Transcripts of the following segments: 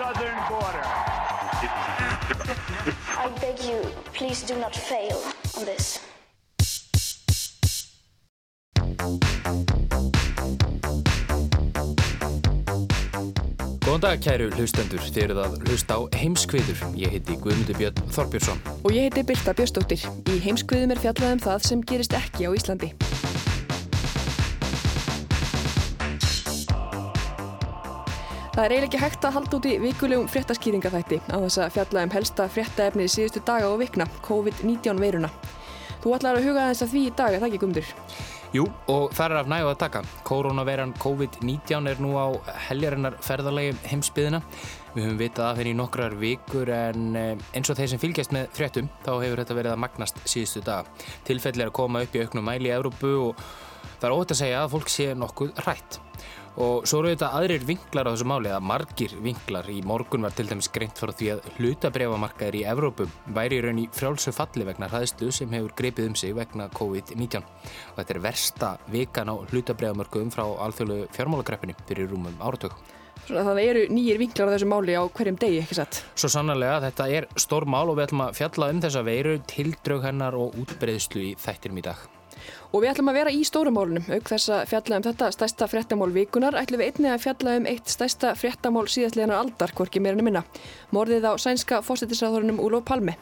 southern border. I beg you, please do not fail on this. Góðan dag kæru hlustendur, þið eruð að hlusta á heimskviður. Ég heiti Guðmundur Björn Þorbjörnsson. Og ég heiti Birta Björnsdóttir. Í heimskviðum er fjallað um það sem gerist ekki á Íslandi. Það er eiginlega ekki hægt að halda út í vikulegum fréttaskýringaþætti á þess að fjalla um helsta fréttaefni í síðustu daga og vikna, COVID-19 veiruna. Þú ætlar að huga þess að því í dag, er það ekki gumdur? Jú, og það er af nægu að taka. Koronaveiran COVID-19 er nú á heljarinnar ferðarlegi heimsbyðina. Við höfum vitað af henni í nokkrar vikur en eh, eins og þeir sem fylgjast með fréttum þá hefur þetta verið að magnast síðustu daga. Tilfelli er að koma upp í auknum mæli í Európu og það er ótt að segja að fólk sé nokkuð rætt. Og svo eru þetta aðrir vinklar á þessu máli, eða margir vinklar. Í morgun var til dæmis greint frá því að hlutabrefamarkaðir í Evrópu væri í raun í frjálsu falli vegna hraðslu sem hefur greipið um sig vegna COVID-19. Og þetta er versta vikan á hlutabrefamarkaðum frá alþjóðlu fjármálagreppinni fyrir rúmum áratök. Svona það eru nýjir vinklar á þessu máli á hverjum degi, ekki satt? Svo sannlega, þetta er stór mál og við ætlum að fjalla um þessa veiru, tildrög hennar og útbreyðslu í þættinum í dag. Og við ætlum að vera í stórumálunum, auk þess að fjalla um þetta stærsta fréttamál vikunar, ætlum við einni að fjalla um eitt stærsta fréttamál síðastleganar aldar, hvorki meira en minna. Morðið á sænska fósittisræðurinn Úlof Palmi.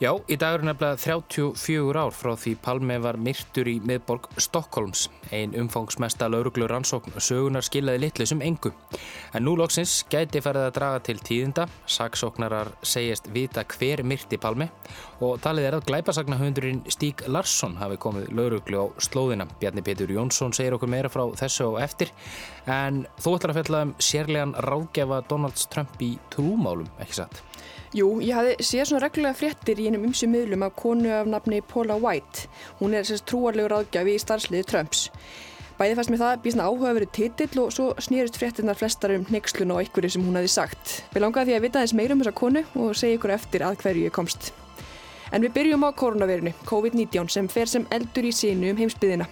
Já, í dag eru nefnilega 34 ár frá því Palmi var myrtur í miðborg Stokkólms. Ein umfangsmesta lauruglur rannsókn sögunar skilaði litlu sem engu. En nú loksins gæti ferðið að draga til tíðinda. Saksóknarar segjast vita hver myrti Palmi og talið er að glæpasagnahundurinn Stík Larsson hafi komið lauruglu á slóðina. Bjarni Petur Jónsson segir okkur meira frá þessu og eftir. En þú ætlar að fjalla um sérlegan ráðgjafa Donalds Trump í trúmálum, ekki satt? Jú, ég hafði séð svona reglulega fréttir í einum ymsu miðlum af konu af nafni Paula White. Hún er sérst trúarlegur ráðgjafi í starfsliði Trumps. Bæði fannst mér það býðsna áhuga verið titill og svo snýrist fréttinnar flestar um nexlun og einhverju sem hún hafi sagt. Við langaði því að vita þess meira um þessa konu og segja ykkur eftir að hverju ég komst. En við byrjum á koronavirinu, COVID-19, sem fer sem eldur í sínu um heimsbyðina.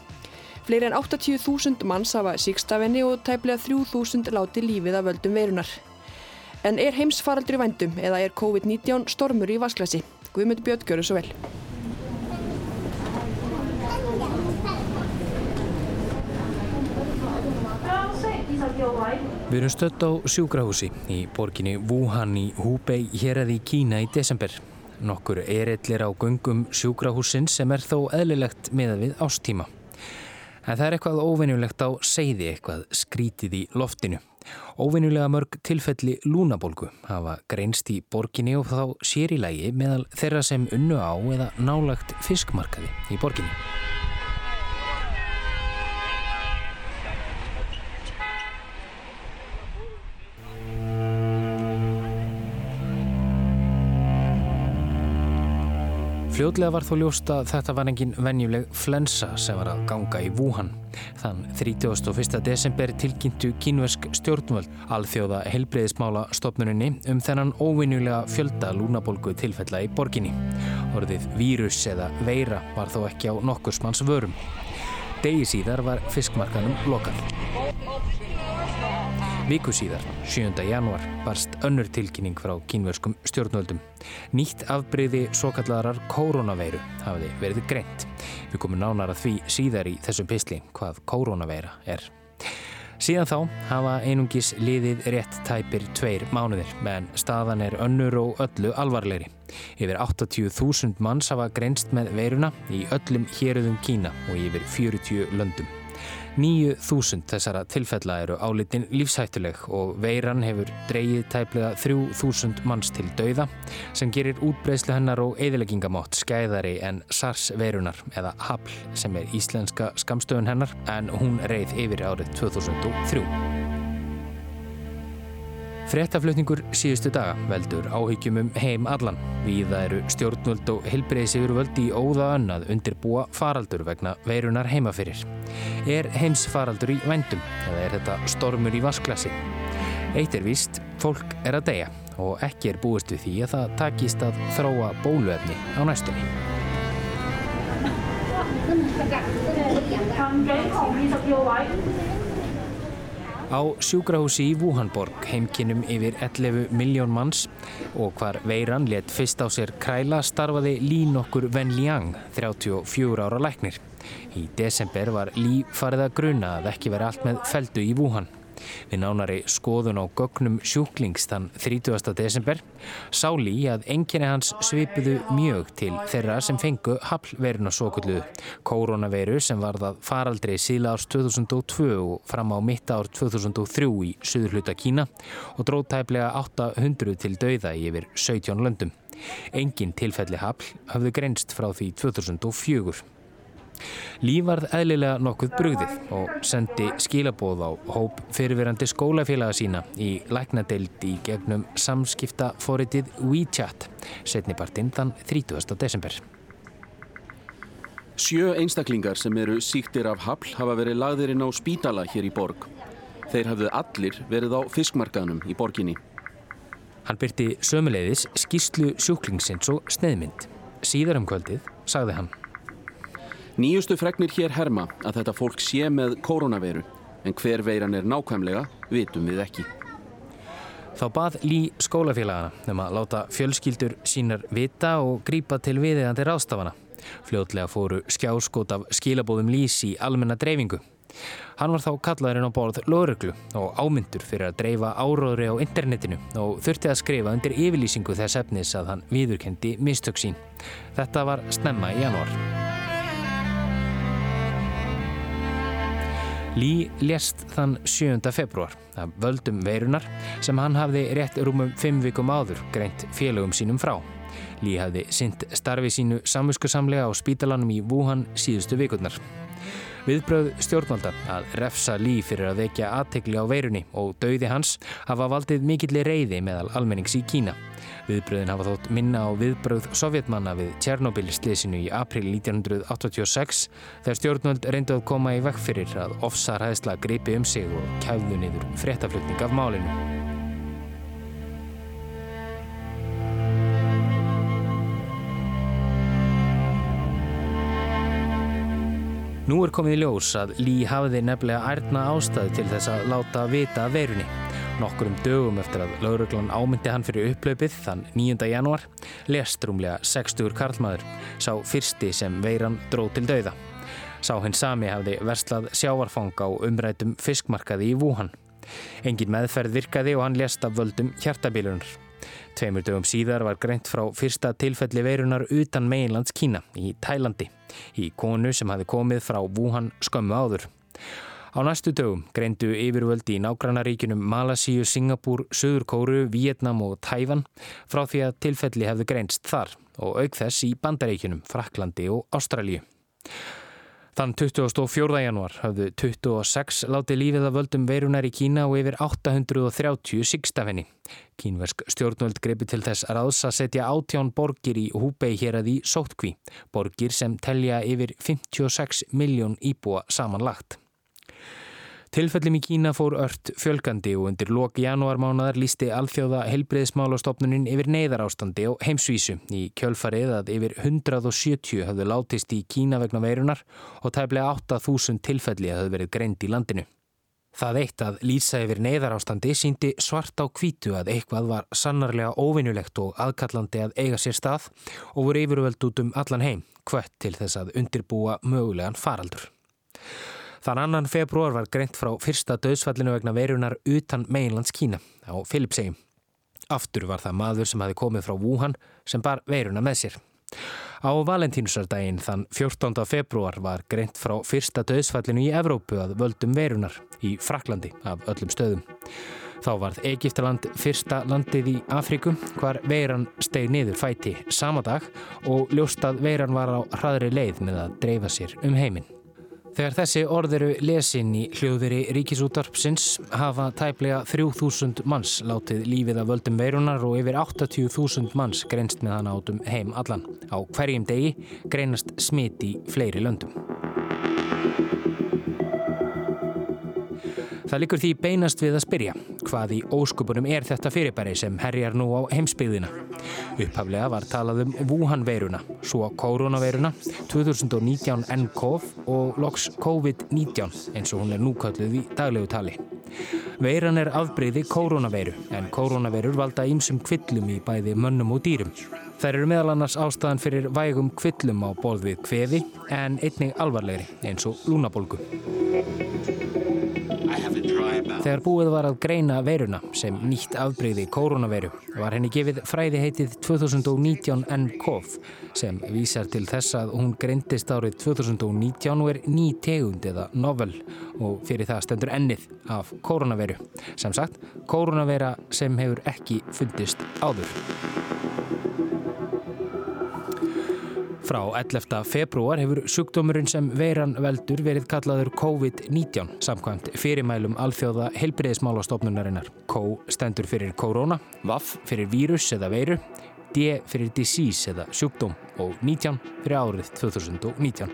Fleiri en 80.000 manns hafa síkstafinni og tæplega 3.000 láti lífið af völdum verunar. En er heimsfaraldur í vændum eða er COVID-19 stormur í vasklasi? Guðmund Björn gjör þessu vel. Við erum stött á sjúkrahúsi í borginni Wuhan í Hubei hér eða í Kína í desember. Nokkur erillir á göngum sjúkrahúsin sem er þó eðlilegt meða við ástíma. En það er eitthvað óvinnulegt á segði eitthvað skrítið í loftinu. Óvinnulega mörg tilfelli lúnabólgu hafa greinst í borginni og þá sér í lægi meðal þeirra sem unnu á eða nálagt fiskmarkaði í borginni. Fljóðlega var þó ljóst að þetta var engin venjuleg flensa sem var að ganga í Wuhan. Þann 31. desember tilkynntu kínversk stjórnvöld alþjóða helbreyðismála stopnuninni um þennan óvinnulega fjölda lúnabólgu tilfella í borginni. Orðið vírus eða veira var þó ekki á nokkursmanns vörum. Degi síðar var fiskmarkanum lokal. Viku síðar, 7. januar, barst önnur tilkynning frá kínverskum stjórnvöldum. Nýtt afbreyði svo kallarar koronaveiru hafiði verið greint. Við komum nánar að því síðar í þessum pisli hvað koronaveira er. Síðan þá hafa einungis liðið rétt tæpir tveir mánuðir, menn staðan er önnur og öllu alvarleiri. Yfir 80.000 manns hafa greinst með veiruna í öllum héruðum Kína og yfir 40 löndum. 9.000 þessara tilfella eru álitin lífshættuleg og veiran hefur dreyið tæplega 3.000 manns til dauða sem gerir útbreyslu hennar og eðileggingamátt skæðari en SARS veirunar eða HAPL sem er íslenska skamstöðun hennar en hún reið yfir árið 2003. Frettaflutningur síðustu daga veldur áhyggjum um heim allan. Víða eru stjórnvöld og heilbreyðsigur völd í óða önnað undirbúa faraldur vegna veirunar heimafyrir. Er heims faraldur í vendum eða er þetta stormur í vasklasi? Eitt er víst, fólk er að deyja og ekki er búist við því að það takist að þróa bóluefni á næstunni. Á sjúkrahúsi í Wuhanborg heimkinnum yfir 11 miljón manns og hvar veiran let fyrst á sér kræla starfaði Lý nokkur Ven Liang, 34 ára læknir. Í desember var Lý farið að gruna að ekki veri allt með feldu í Wuhan. Við nánari skoðun á gögnum sjúklings þann 30. desember sá Lý að enginni hans svipuðu mjög til þeirra sem fengu haflveruna svo kullu. Koronaviru sem varðað faraldri síla árs 2002 og fram á mitta ár 2003 í söður hluta Kína og dróð tæplega 800 til dauða yfir 17 löndum. Engin tilfelli hafl hafðu grenst frá því 2004. Líf varð eðlilega nokkuð brugðið og sendi skilabóð á hóp fyrirverandi skólafélaga sína í læknadeild í gegnum samskipta fóritið WeChat setnipartinn þann 30. desember. Sjö einstaklingar sem eru síktir af hafl hafa verið lagðir inn á spítala hér í borg. Þeir hafðu allir verið á fiskmarkaðnum í borginni. Hann byrti sömuleiðis skýslu sjúklingsins og sneiðmynd. Síðar um kvöldið sagði hann. Nýjustu fregnir hér herma að þetta fólk sé með koronaviru en hver veiran er nákvæmlega vitum við ekki. Þá bað Lí skólafélagana um að láta fjölskyldur sínar vita og grípa til viðeigandi ráðstafana. Fljótlega fóru skjáskót af skilabóðum Lís í almenna dreifingu. Hann var þá kallaðurinn á borð lögreglu og ámyndur fyrir að dreifa áróðri á internetinu og þurfti að skrifa undir yfirlýsingu þess efnis að hann viðurkendi mistöksín. Þetta var snemma í janúar. Lý lést þann 7. februar af völdum veirunar sem hann hafði rétt rúmum 5 vikum áður greint félögum sínum frá. Lý hafði synt starfi sínu samviskusamlega á spítalanum í Wuhan síðustu vikurnar. Viðbröð stjórnvalda að refsa Lý fyrir að vekja aðtekli á veirunni og dauði hans hafa valdið mikillir reyði meðal almennings í Kína. Viðbröðin hafa þótt minna á viðbröð sovjetmanna við Tjernobyl-slesinu í april 1986 þegar stjórnvöld reyndu að koma í vekk fyrir að ofsarhæðsla greipi um sig og kæfðu niður fréttaflutning af málinu. Nú er komið í ljós að Lý hafiði nefnilega ærna ástæði til þess að láta vita veirunni. Nokkur um dögum eftir að lauruglan ámyndi hann fyrir upplaupið þann 9. januar lest rúmlega 60 karlmaður, sá fyrsti sem veiran dróð til dauða. Sá hinn sami hafði verslað sjávarfang á umrætum fiskmarkaði í Wuhan. Engin meðferð virkaði og hann lest af völdum hjartabílunar. Tveimur dögum síðar var greint frá fyrsta tilfelli veirunar utan meginlands Kína í Tælandi, í konu sem hafi komið frá Wuhan skömmu áður. Á næstu dögum greindu yfirvöldi í nágrannaríkunum Malasíu, Singapúr, Suður Kóru, Vietnam og Tæfan frá því að tilfelli hefðu greinst þar og auk þess í bandaríkunum, Fraklandi og Ástralju. Þann 24. januar hafðu 26 látið lífið að völdum veirunar í Kína og yfir 830 sigstafenni. Kínversk stjórnvöld greipi til þess að ráðs að setja átján borgir í Húbei hér að í Sótkví, borgir sem telja yfir 56 miljón íbúa samanlagt. Tilfellum í Kína fór ört fjölgandi og undir loki janúarmánaðar lísti alþjóða helbreyðsmálastofnunin yfir neyðar ástandi og heimsvísu í kjölfarið að yfir 170 hafðu látist í Kína vegna veirunar og tæplega 8.000 tilfelli hafðu verið greint í landinu. Það eitt að lýsa yfir neyðar ástandi síndi svart á kvítu að eitthvað var sannarlega óvinnulegt og aðkallandi að eiga sér stað og voru yfirvöld út um allan heim hvert til þess að undirbúa mögulegan faraldur. Þann annan februar var greint frá fyrsta döðsfallinu vegna verunar utan meginlands Kína á Filipsheim. Aftur var það maður sem hafi komið frá Wuhan sem bar veruna með sér. Á valentínusardaginn þann 14. februar var greint frá fyrsta döðsfallinu í Evrópu að völdum verunar í Fraklandi af öllum stöðum. Þá varð Egiptaland fyrsta landið í Afrikum hvar veiran steg niður fæti sama dag og ljóstað veiran var á hraðri leið með að dreifa sér um heiminn. Þegar þessi orð eru lesin í hljóðveri ríkisútarpsins hafa tæplega 3000 manns látið lífið af völdum veirunar og yfir 80.000 manns greinst með hana átum heim allan. Á hverjum degi greinast smit í fleiri löndum. Það likur því beinast við að spyrja hvað í óskupunum er þetta fyrirbæri sem herjar nú á heimsbyggðina. Upphaflega var talað um Wuhan-veiruna, svo koronaveiruna, 2019 NCOV og loks COVID-19 eins og hún er núkalluð í daglegu tali. Veiran er afbreyði koronaveiru en koronaveirur valda ímsum kvillum í bæði mönnum og dýrum. Þær eru meðal annars ástæðan fyrir vægum kvillum á borð við kveði en einnig alvarlegri eins og lúnabolgu. Þegar búið var að greina veiruna sem nýtt afbreyði koronaveiru var henni gefið fræði heitið 2019 NCOV sem vísar til þess að hún greindist árið 2019 og er ný tegund eða novel og fyrir það stendur ennið af koronaveiru. Sem sagt, koronaveira sem hefur ekki fundist áður. Frá 11. februar hefur sjúkdómurinn sem veiran veldur verið kallaður COVID-19 samkvæmt fyrirmælum alþjóða helbriðismálastofnunarinnar. K stendur fyrir korona, VAF fyrir vírus eða veiru, D fyrir disease eða sjúkdóm og 19 fyrir árið 2019.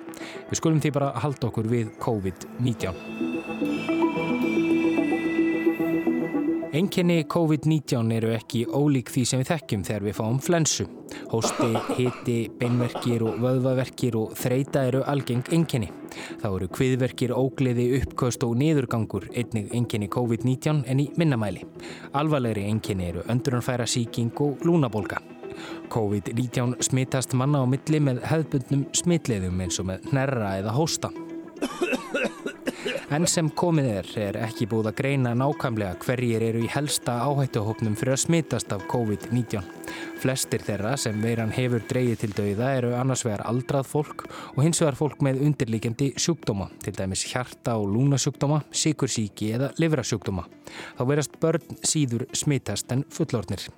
Við skulum því bara halda okkur við COVID-19. Enginni COVID-19 eru ekki ólík því sem við þekkjum þegar við fáum flensu. Hósti, hiti, beinverkir og vöðvaverkir og þreita eru algeng enginni. Þá eru kviðverkir, ógleði, uppköst og niðurgangur einnig enginni COVID-19 en í minnamæli. Alvarlegri enginni eru öndrunfæra síking og lúnabólka. COVID-19 smittast manna á milli með hefðbundnum smitleiðum eins og með hnerra eða hósta. Enn sem komið er, er ekki búið að greina nákvæmlega hverjir eru í helsta áhættuhópnum fyrir að smitast af COVID-19. Flestir þeirra sem veiran hefur dreyið til dauða eru annars vegar aldrað fólk og hins vegar fólk með undirlíkjandi sjúkdóma, til dæmis hjarta- og lúnasjúkdóma, síkursíki eða livrasjúkdóma. Þá verast börn síður smitast en fullornir.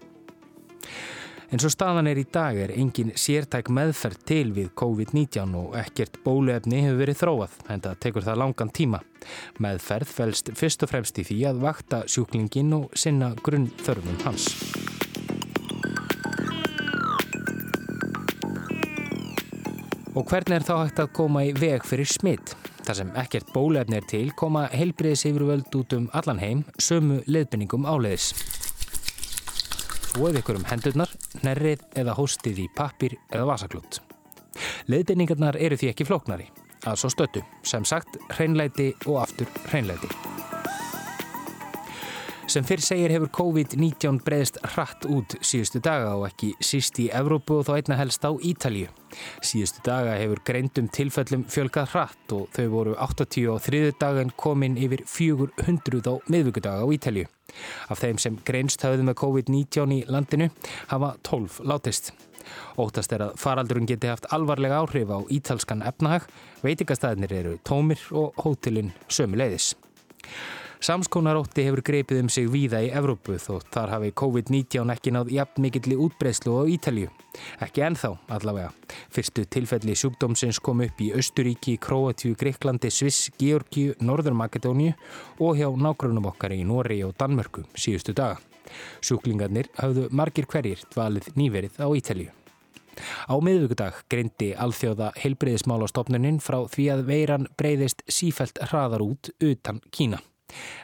En svo staðan er í dag er engin sértæk meðferð til við COVID-19 og ekkert bóluefni hefur verið þróað, en það tekur það langan tíma. Meðferð fælst fyrst og fremst í því að vakta sjúklingin og sinna grunn þörfum hans. Og hvernig er þá hægt að koma í veg fyrir smitt? Þar sem ekkert bólefni er til koma heilbriðis yfirvöld út um allan heim sömu leðbenningum áleiðis. Þóið ykkur um hendurnar, nærrið eða hóstið í pappir eða vasaklút. Leðbenningarnar eru því ekki flóknari, að svo stöttu, sem sagt hreinleiti og aftur hreinleiti. Sem fyrr segir hefur COVID-19 breyðist hratt út síðustu daga og ekki síst í Evrópu og þá einna helst á Ítalju. Síðustu daga hefur greindum tilfellum fjölgað hratt og þau voru 80 á þriðu dagan komin yfir 400 á miðvíkudaga á Ítalju. Af þeim sem greinst hafðu með COVID-19 í landinu hafa 12 látist. Óttast er að faraldurinn geti haft alvarlega áhrif á ítalskan efnahag, veitingastæðinir eru tómir og hótelin sömu leiðis. Samskonarótti hefur greipið um sig víða í Evrópu þó þar hafi COVID-19 ekki náð jafn mikilli útbreyslu á Ítalju. Ekki ennþá allavega. Fyrstu tilfelli sjúkdómsins kom upp í Östuríki, Kroatíu, Greiklandi, Sviss, Georgiu, Norður-Makedóniu og hjá nágrunum okkar í Nóri og Danmörku síðustu daga. Sjúklingarnir hafðu margir hverjir dvalið nýverið á Ítalju. Á miðvíkudag greindi alþjóða heilbreyðismálastofnuninn frá því að veiran breyðist sífælt hraðar út utan Kína.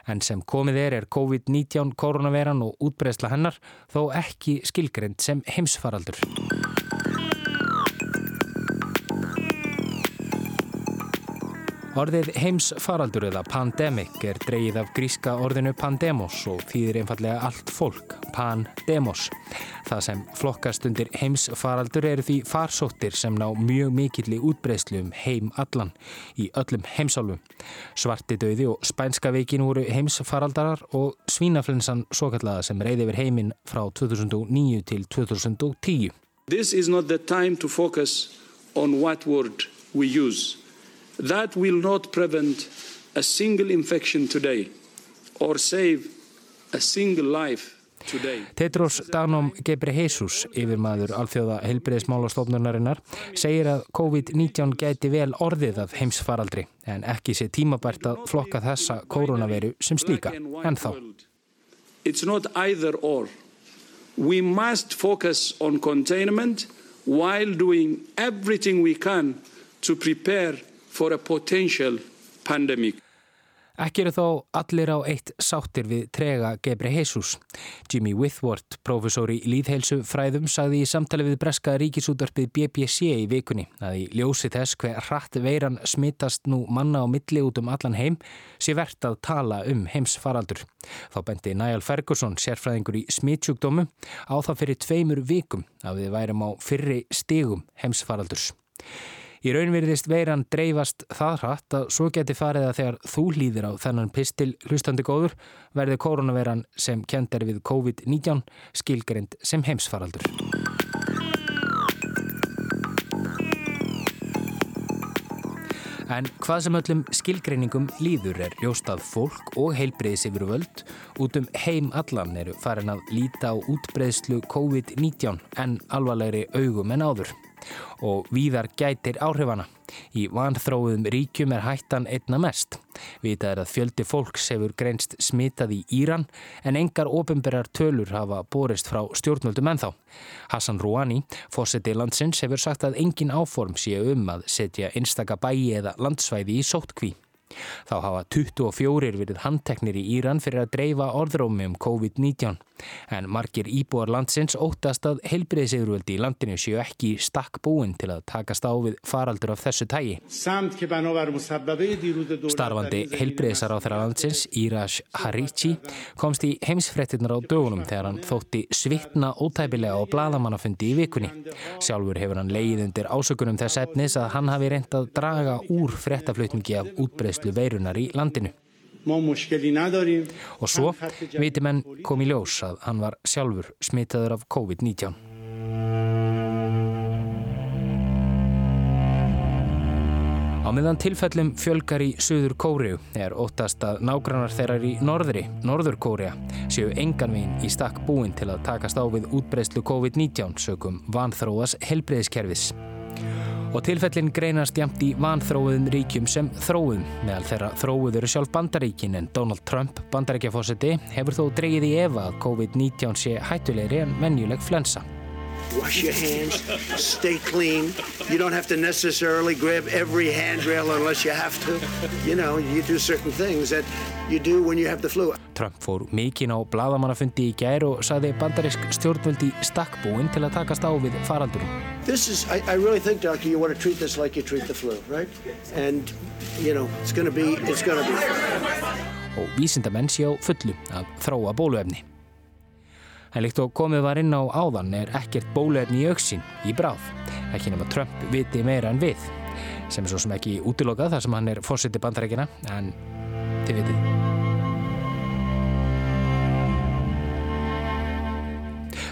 En sem komið er er COVID-19 koronaveran og útbreysla hennar þó ekki skilgrend sem heimsfaraldur. Orðið heimsfaraldur eða pandemic er dreyið af gríska orðinu pandemos og þýðir einfallega allt fólk, pandemos. Það sem flokkast undir heimsfaraldur eru því farsóttir sem ná mjög mikilli útbreyslu um heim allan í öllum heimsálfum. Svarti döði og spænska veikin voru heimsfaraldarar og svínaflensan svo kallaða sem reyði yfir heiminn frá 2009 til 2010. This is not the time to focus on what word we use. That will not prevent a single infection today or save a single life. Tetros Danom Gebrehesus, yfirmaður alþjóða heilbreyðismálastofnunarinnar, segir að COVID-19 gæti vel orðið af heimsfaraldri en ekki sé tímabært að flokka þessa koronaviru sem slíka, en þá. It's not either or. We must focus on containment while doing everything we can to prepare for a potential pandemic. Ekki eru þó allir á eitt sáttir við trega Gebre Jesus. Jimmy Withworth, professor í líðheilsu fræðum, sagði í samtali við breska ríkisútvarpið BBC í vikunni að í ljósi þess hver hratt veiran smittast nú manna á milli út um allan heim sé verðt að tala um heimsfaraldur. Þá bendi Niall Ferguson, sérfræðingur í smittsjúkdómu, á það fyrir tveimur vikum að við værum á fyrri stigum heimsfaraldurs. Í raunverðist veiran dreifast það hratt að svo geti farið að þegar þú hlýðir á þennan pistil hlustandi góður verði koronaveiran sem kent er við COVID-19 skilgrind sem heimsfaraldur. En hvað sem öllum skilgreiningum líður er ljóstað fólk og heilbreyðis yfir völd út um heim allan eru farin að líta á útbreyðslu COVID-19 en alvarlegri augum en áður og víðar gætir áhrifana. Í vanþróðum ríkjum er hættan einna mest. Vitað er að fjöldi fólks hefur greinst smitað í Íran en engar ofinberjar tölur hafa borist frá stjórnvöldum ennþá. Hassan Rouhani, fósetti landsins, hefur sagt að engin áform sé um að setja einstaka bæi eða landsvæði í sóttkví. Þá hafa 24 verið handteknir í Íran fyrir að dreifa orðrómi um COVID-19. En margir íbúar landsins óttast að heilbreyðsegurvöldi í landinu séu ekki stakk búin til að takast á við faraldur af þessu tægi. Starfandi heilbreyðsar á þeirra landsins, Íraj Harici, komst í heimsfrettinnar á dögunum þegar hann þótti svitna ótæpilega á bladamannafundi í vikunni. Sjálfur hefur hann leið undir ásökunum þess efnis að hann hafi reynd að draga úr frettaflutningi af útbreyðslu veirunar í landinu. Og svo viti menn kom í ljós að hann var sjálfur smitaður af COVID-19. Á meðan tilfellum fjölgar í Suður Kóriu er óttast að nágrannar þeirrar í norðri, Norður Kória, séu enganvegin í stakk búin til að takast á við útbreyslu COVID-19 sögum vanþróas helbreyðiskerfis. Og tilfellin greinast jæmt í vanþróðum ríkjum sem þróðum. Meðal þeirra þróður eru sjálf bandaríkin en Donald Trump, bandaríkjafósiti, hefur þó dreigið í efa að COVID-19 sé hættulegri en venjuleg flensa. Wash your hands, stay clean. You don't have to necessarily grab every handrail unless you have to. You know, you do certain things that you do when you have the flu. Trump fór mikinn á bladamannafundi í gær og saði bandarísk stjórnvöldi stakkbúinn til að takast á við faraldurum. This is, I, I really think, Doctor, you want to treat this like you treat the flu, right? And, you know, it's going to be, it's going to be. Og vísindamenn sé á fullu að þróa bóluefni. En líkt og komið var inn á áðan er ekkert bóluefni í auksin í bráð. Ekki nema Trump viti meira en við. Sem er svo sem ekki útilokað þar sem hann er fórseti bandarækina, en þið vitið.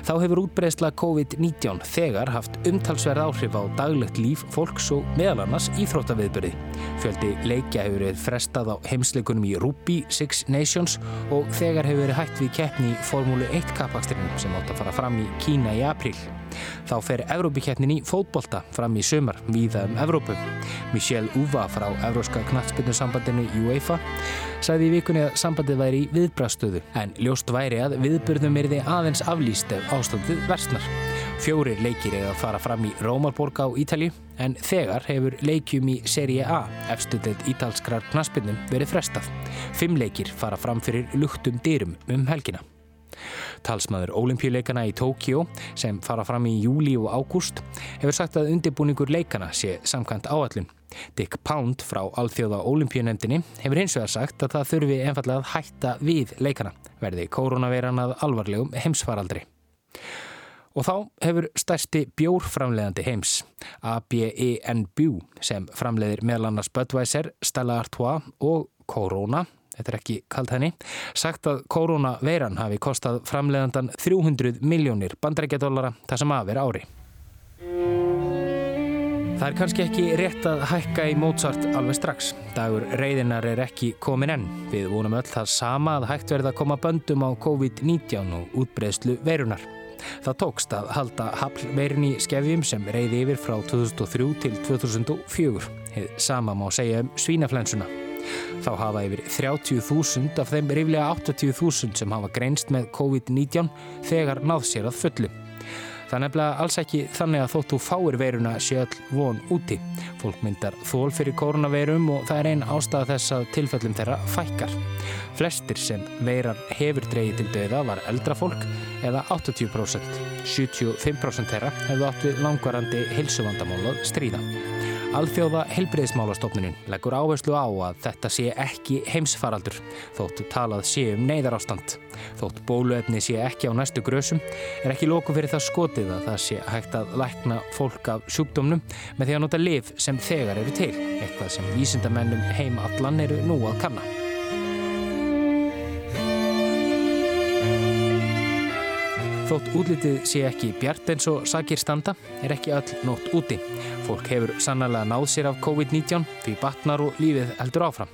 Þá hefur útbreysla COVID-19 þegar haft umtalsverð áhrif á daglegt líf fólks og meðal annars íþróttaviðbyrði. Fjöldi leikja hefur verið frestað á heimsleikunum í Ruby Six Nations og þegar hefur verið hægt við keppni í Formúlu 1 kapakstrinum sem átt að fara fram í Kína í apríl. Þá fer Evrópikeppnin í fótbolta fram í sömar víða um Evrópu. Michelle Uva frá Evróska knattspilnusambandinu UEFA sagði í vikunni að sambandið væri í viðbrastöðu en ljóst væri að viðbyrðum er þið aðeins aflýst ef ástandið versnar. Fjórir leikir að fara fram í Rómarborg á Ítali en þegar hefur leikjum í Serie A efstuðið ítalskrar knattspilnum verið frestað. Fimm leikir fara fram fyrir luktum dyrum um helgina. Talsmaður ólimpíuleikana í Tókjó sem fara fram í júli og ágúst hefur sagt að undirbúningur leikana sé samkvæmt áallun. Dick Pound frá Alþjóða ólimpíunemdini hefur hins vegar sagt að það þurfi einfallega að hætta við leikana verði koronaveiran að alvarlegum heimsfaraldri. Og þá hefur stærsti bjórframleðandi heims, ABENBU, sem framleiðir meðal annars Budweiser, Stella Artois og Corona, þetta er ekki kalt henni, sagt að koronaveiran hafi kostað framleiðandan 300 miljónir bandrækjadólara þar sem að vera ári. Það er kannski ekki rétt að hækka í Mozart alveg strax. Dagur reyðinar er ekki komin enn. Við vonum öll það sama að hægt verða að koma böndum á COVID-19 og útbreðslu verunar. Það tókst að halda haflveirin í skefjum sem reyði yfir frá 2003 til 2004. Hið sama má segja um svínaflensuna. Þá hafa yfir 30.000 af þeim riflega 80.000 sem hafa greinst með COVID-19 þegar náð sér að fullu. Það er nefnilega alls ekki þannig að þóttu fáir veiruna sé all von úti. Fólk myndar þól fyrir koronaveirum og það er einn ástæða þess að tilfellum þeirra fækkar. Flestir sem veirar hefur dreyið til döða var eldra fólk eða 80%. 75% þeirra hefðu átt við langvarandi hilsuvandamálað stríða. Alþjóða helbreyðsmálastofnunin leggur áherslu á að þetta sé ekki heimsfaraldur, þótt talað sé um neyðarástand. Þótt bóluefni sé ekki á næstu grösum, er ekki lóku fyrir það skotið að það sé hægt að lækna fólk af sjúkdómnum með því að nota liv sem þegar eru til, eitthvað sem vísindamennum heim allan eru nú að kanna. Þótt útlitið sé ekki bjart eins og sakir standa er ekki öll nótt úti. Fólk hefur sannlega náð sér af COVID-19 því batnar og lífið heldur áfram.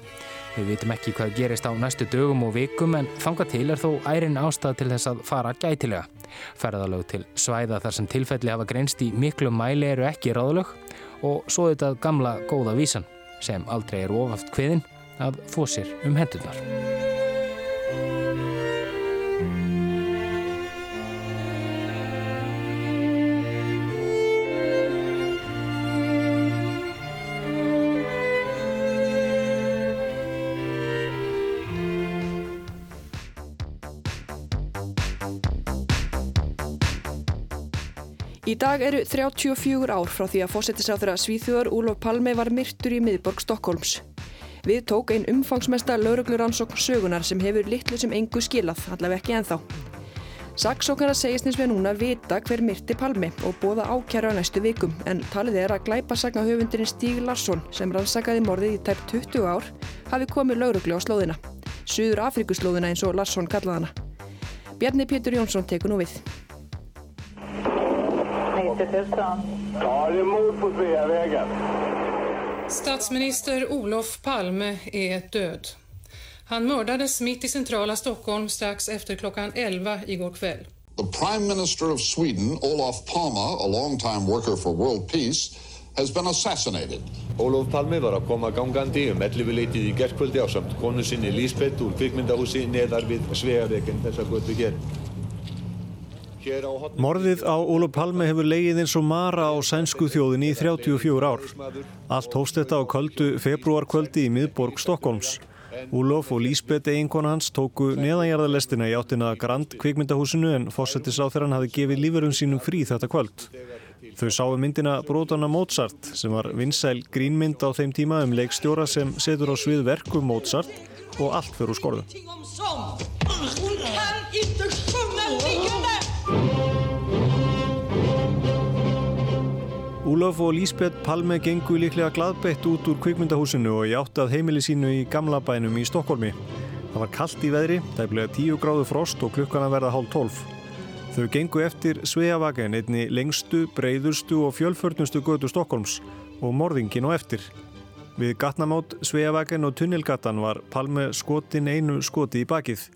Við vitum ekki hvað gerist á næstu dögum og vikum en þanga til er þó ærin ástæð til þess að fara gætilega. Ferðalög til svæða þar sem tilfelli hafa greinst í miklu mæli eru ekki ráðlög og svo þetta gamla góða vísan sem aldrei er ofaft kviðin að fósir um hendunar. Í dag eru 34 ár frá því að fósettisáþur að Svíþjóðar Úlof Palme var myrtur í miðborg Stokkólms. Við tók einn umfangsmesta laurugluransókn sögunar sem hefur litlu sem engu skilað, allaveg ekki enþá. Saksóknara segist nýst við núna vita hver myrti Palme og bóða ákjæra næstu vikum en talið er að glæpasagna höfundurinn Stíg Larsson sem rannsakaði morðið í tæp 20 ár hafi komið lauruglu á slóðina. Suður Afrikuslóðina eins og Larsson kallaði hana. Bjarni Pétur Jónsson tekur nú við. 90 000. Ja, det är mord på Sveavägen. Statsminister Olof Palme är död. Han mördades mitt i centrala Stockholm strax efter klockan 11 igår kväll. The Prime Minister of Sweden, Olof Palme, a long-time worker for world peace, has been assassinated. Ólóf Palmi var að koma gangandi um 11 leitið í gerðkvöldi á samt konu sinni Lísbeth úr kvikmyndahúsi neðar við Sveavegin þessa götu hér. Morðið á Ólaf Palme hefur leigið eins og mara á sænsku þjóðinni í 34 ár. Allt hófst þetta á kvöldu februarkvöldi í miðborg Stokkólms. Úlof og Lísbeth eiginkona hans tóku neðanjarðalestina í áttina Grand kvikmyndahúsinu en fósettisáþeran hafi gefið lífurum sínum frí þetta kvöld. Þau sáu myndina Bróðana Mozart sem var vinsæl grínmynd á þeim tíma um leikstjóra sem setur á svið verku Mozart og allt fyrir úr skorðu. Úlof og Lísbeth Palme gengu líklega gladbeitt út úr kvikmyndahúsinu og í átt að heimili sínu í gamla bænum í Stokkólmi. Það var kallt í veðri, tæplega 10 gráðu frost og klukkan að verða hálf 12. Þau gengu eftir Sveavagen, einni lengstu, breyðurstu og fjölförnustu götu Stokkólms og morðingin og eftir. Við gatnamót Sveavagen og Tunnelgatan var Palme skotin einu skoti í bakið.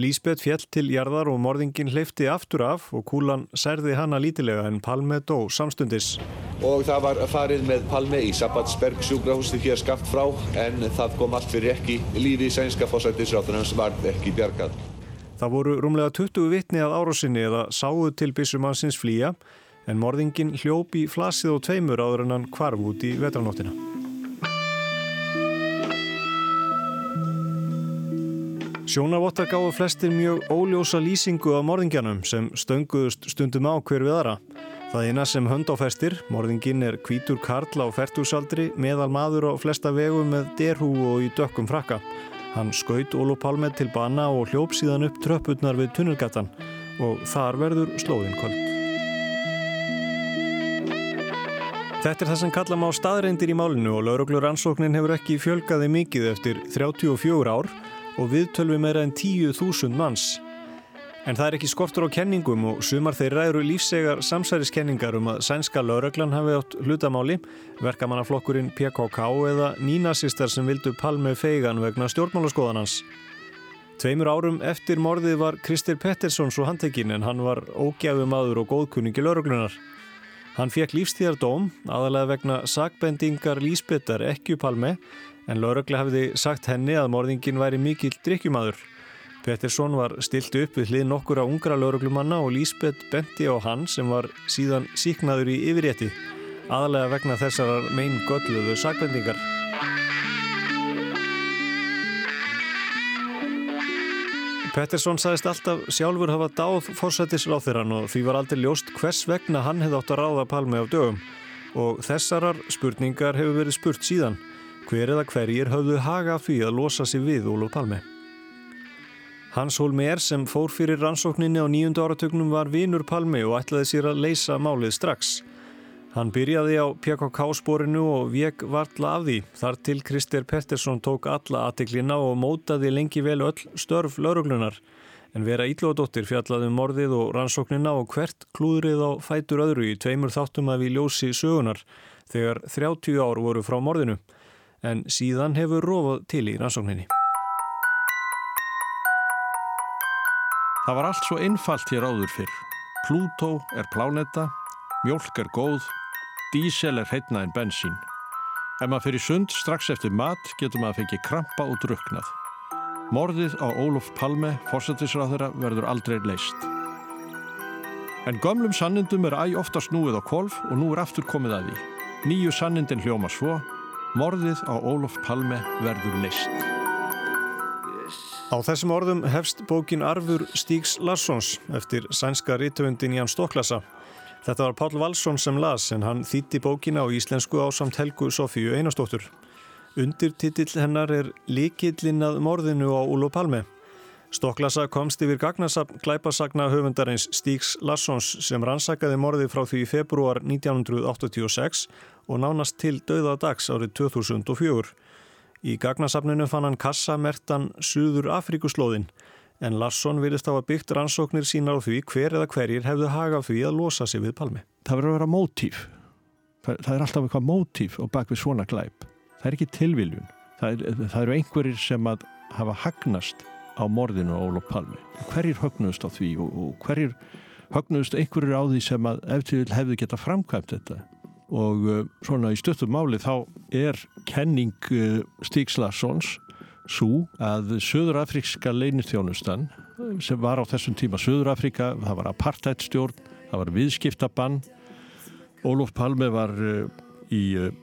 Lísbeth fjell til jarðar og morðingin hleyfti aftur af og kúlan særði hana lítilega en Palme dó samstundis. Og það var farið með Palme í Sabbatsberg sjúkrahústi hér skapt frá en það kom allt fyrir ekki. Lífi í sænska fósættisrátunans varð ekki bjargað. Það voru rúmlega 20 vitni að árásinni eða sáðu til bissumansins flýja en morðingin hljópi flasið og tveimur áður en hann kvarf út í vetranóttina. Sjónavottar gáðu flestir mjög óljósa lýsingu af morðingjanum sem stönguðust stundum á hver við aðra. Það eina sem hönd á festir, morðingin er kvítur karl á fertúsaldri, meðal maður á flesta vegu með derhú og í dökkum frakka. Hann skaut Ólo Palme til bana og hljóp síðan upp tröpputnar við tunnelgatan og þar verður slóðin kvöld. Þetta er það sem kalla má staðreindir í málinu og lauruglur ansóknin hefur ekki fjölgaði mikið eftir 34 ár og viðtölvi meira en 10.000 manns. En það er ekki skortur á kenningum og sumar þeirra eru lífsegar samsæriskenningar um að sænska lauröglan hafi átt hlutamáli, verkamannaflokkurinn PKK eða nínasistar sem vildu palmi feigan vegna stjórnmálaskoðanans. Tveimur árum eftir morðið var Kristir Pettersson svo handtekinn en hann var ógæfum aður og góðkunningi lauröglunar. Hann fekk lífstíðardóm, aðalega vegna sakbendingar Lísbetar ekki palmi, en laurögla hafiði sagt henni að morðingin væri mikill drikkjumadur. Pettersson var stilt upp við hlið nokkura ungra lauruglumanna og Lísbeth benti á hann sem var síðan síknaður í yfirrétti, aðalega vegna þessar megin gölluðu sakvendingar. Pettersson sagðist alltaf sjálfur hafa dáð fórsættisráþirann og því var aldrei ljóst hvers vegna hann hefði átt að ráða palmi á dögum og þessarar spurningar hefur verið spurt síðan hver eða hverjir höfðu haga fyrir að losa sig við Ólof Palmi. Hans Holmér sem fór fyrir rannsókninni á nýjundu áratögnum var vinur Palmi og ætlaði sér að leysa málið strax. Hann byrjaði á PKK-spórinu og vek vartla af því. Þar til Krister Pettersson tók alla aðteklina og mótaði lengi vel öll störf lauruglunar. En vera íllóðdóttir fjallaði um morðið og rannsóknina og hvert klúðrið á fætur öðru í tveimur þáttum að við ljósi sögunar þegar 30 ár voru frá morðinu. En síðan hefur rofað til í rannsókninni. Það var allt svo einfalt hér áður fyrr. Plútó er plánetta, mjölk er góð, dísel er heitna en bensín. Ef maður fyrir sund strax eftir mat getur maður fengið krampa og druknað. Morðið á Óluf Palme, fórsættisráðara, verður aldrei leist. En gömlum sannindum er æg ofta snúið á kolf og nú er aftur komið að því. Nýju sannindin hljóma svo, morðið á Óluf Palme verður leist. Á þessum orðum hefst bókin Arfur Stígs Larssons eftir sænska rítöfundin Ján Stoklasa. Þetta var Pál Valsson sem las en hann þýtti bókina á íslensku á samt Helgu Sofíu Einarstóttur. Undirtitill hennar er Likillinnað morðinu á Úlo Palme. Stoklasa komst yfir glæpasagna höfundarins Stígs Larssons sem rannsakaði morði frá því februar 1986 og nánast til döðadags árið 2004. Í gagnasafninu fann hann kassamertan Suður Afrikuslóðin en Larsson vilist hafa byggt rannsóknir sínar á því hver eða hverjir hefðu hagað því að losa sig við palmi. Það verður að vera mótíf. Það, það er alltaf eitthvað mótíf og bak við svona glæp. Það er ekki tilviljun. Það, er, það eru einhverjir sem að hafa hagnast á morðinu á Ólof Palmi. Hverjir högnuðust á því og, og hverjir högnuðust einhverjir á því sem að eftir hefðu geta framkvæmt þetta og uh, svona í stöttum máli þá er kenning uh, Stígs Larssons svo að Suðurafrikska leinithjónustan sem var á þessum tíma Suðurafrika, það var apartheidstjórn, það var viðskiptabann Óluf Palme var uh, í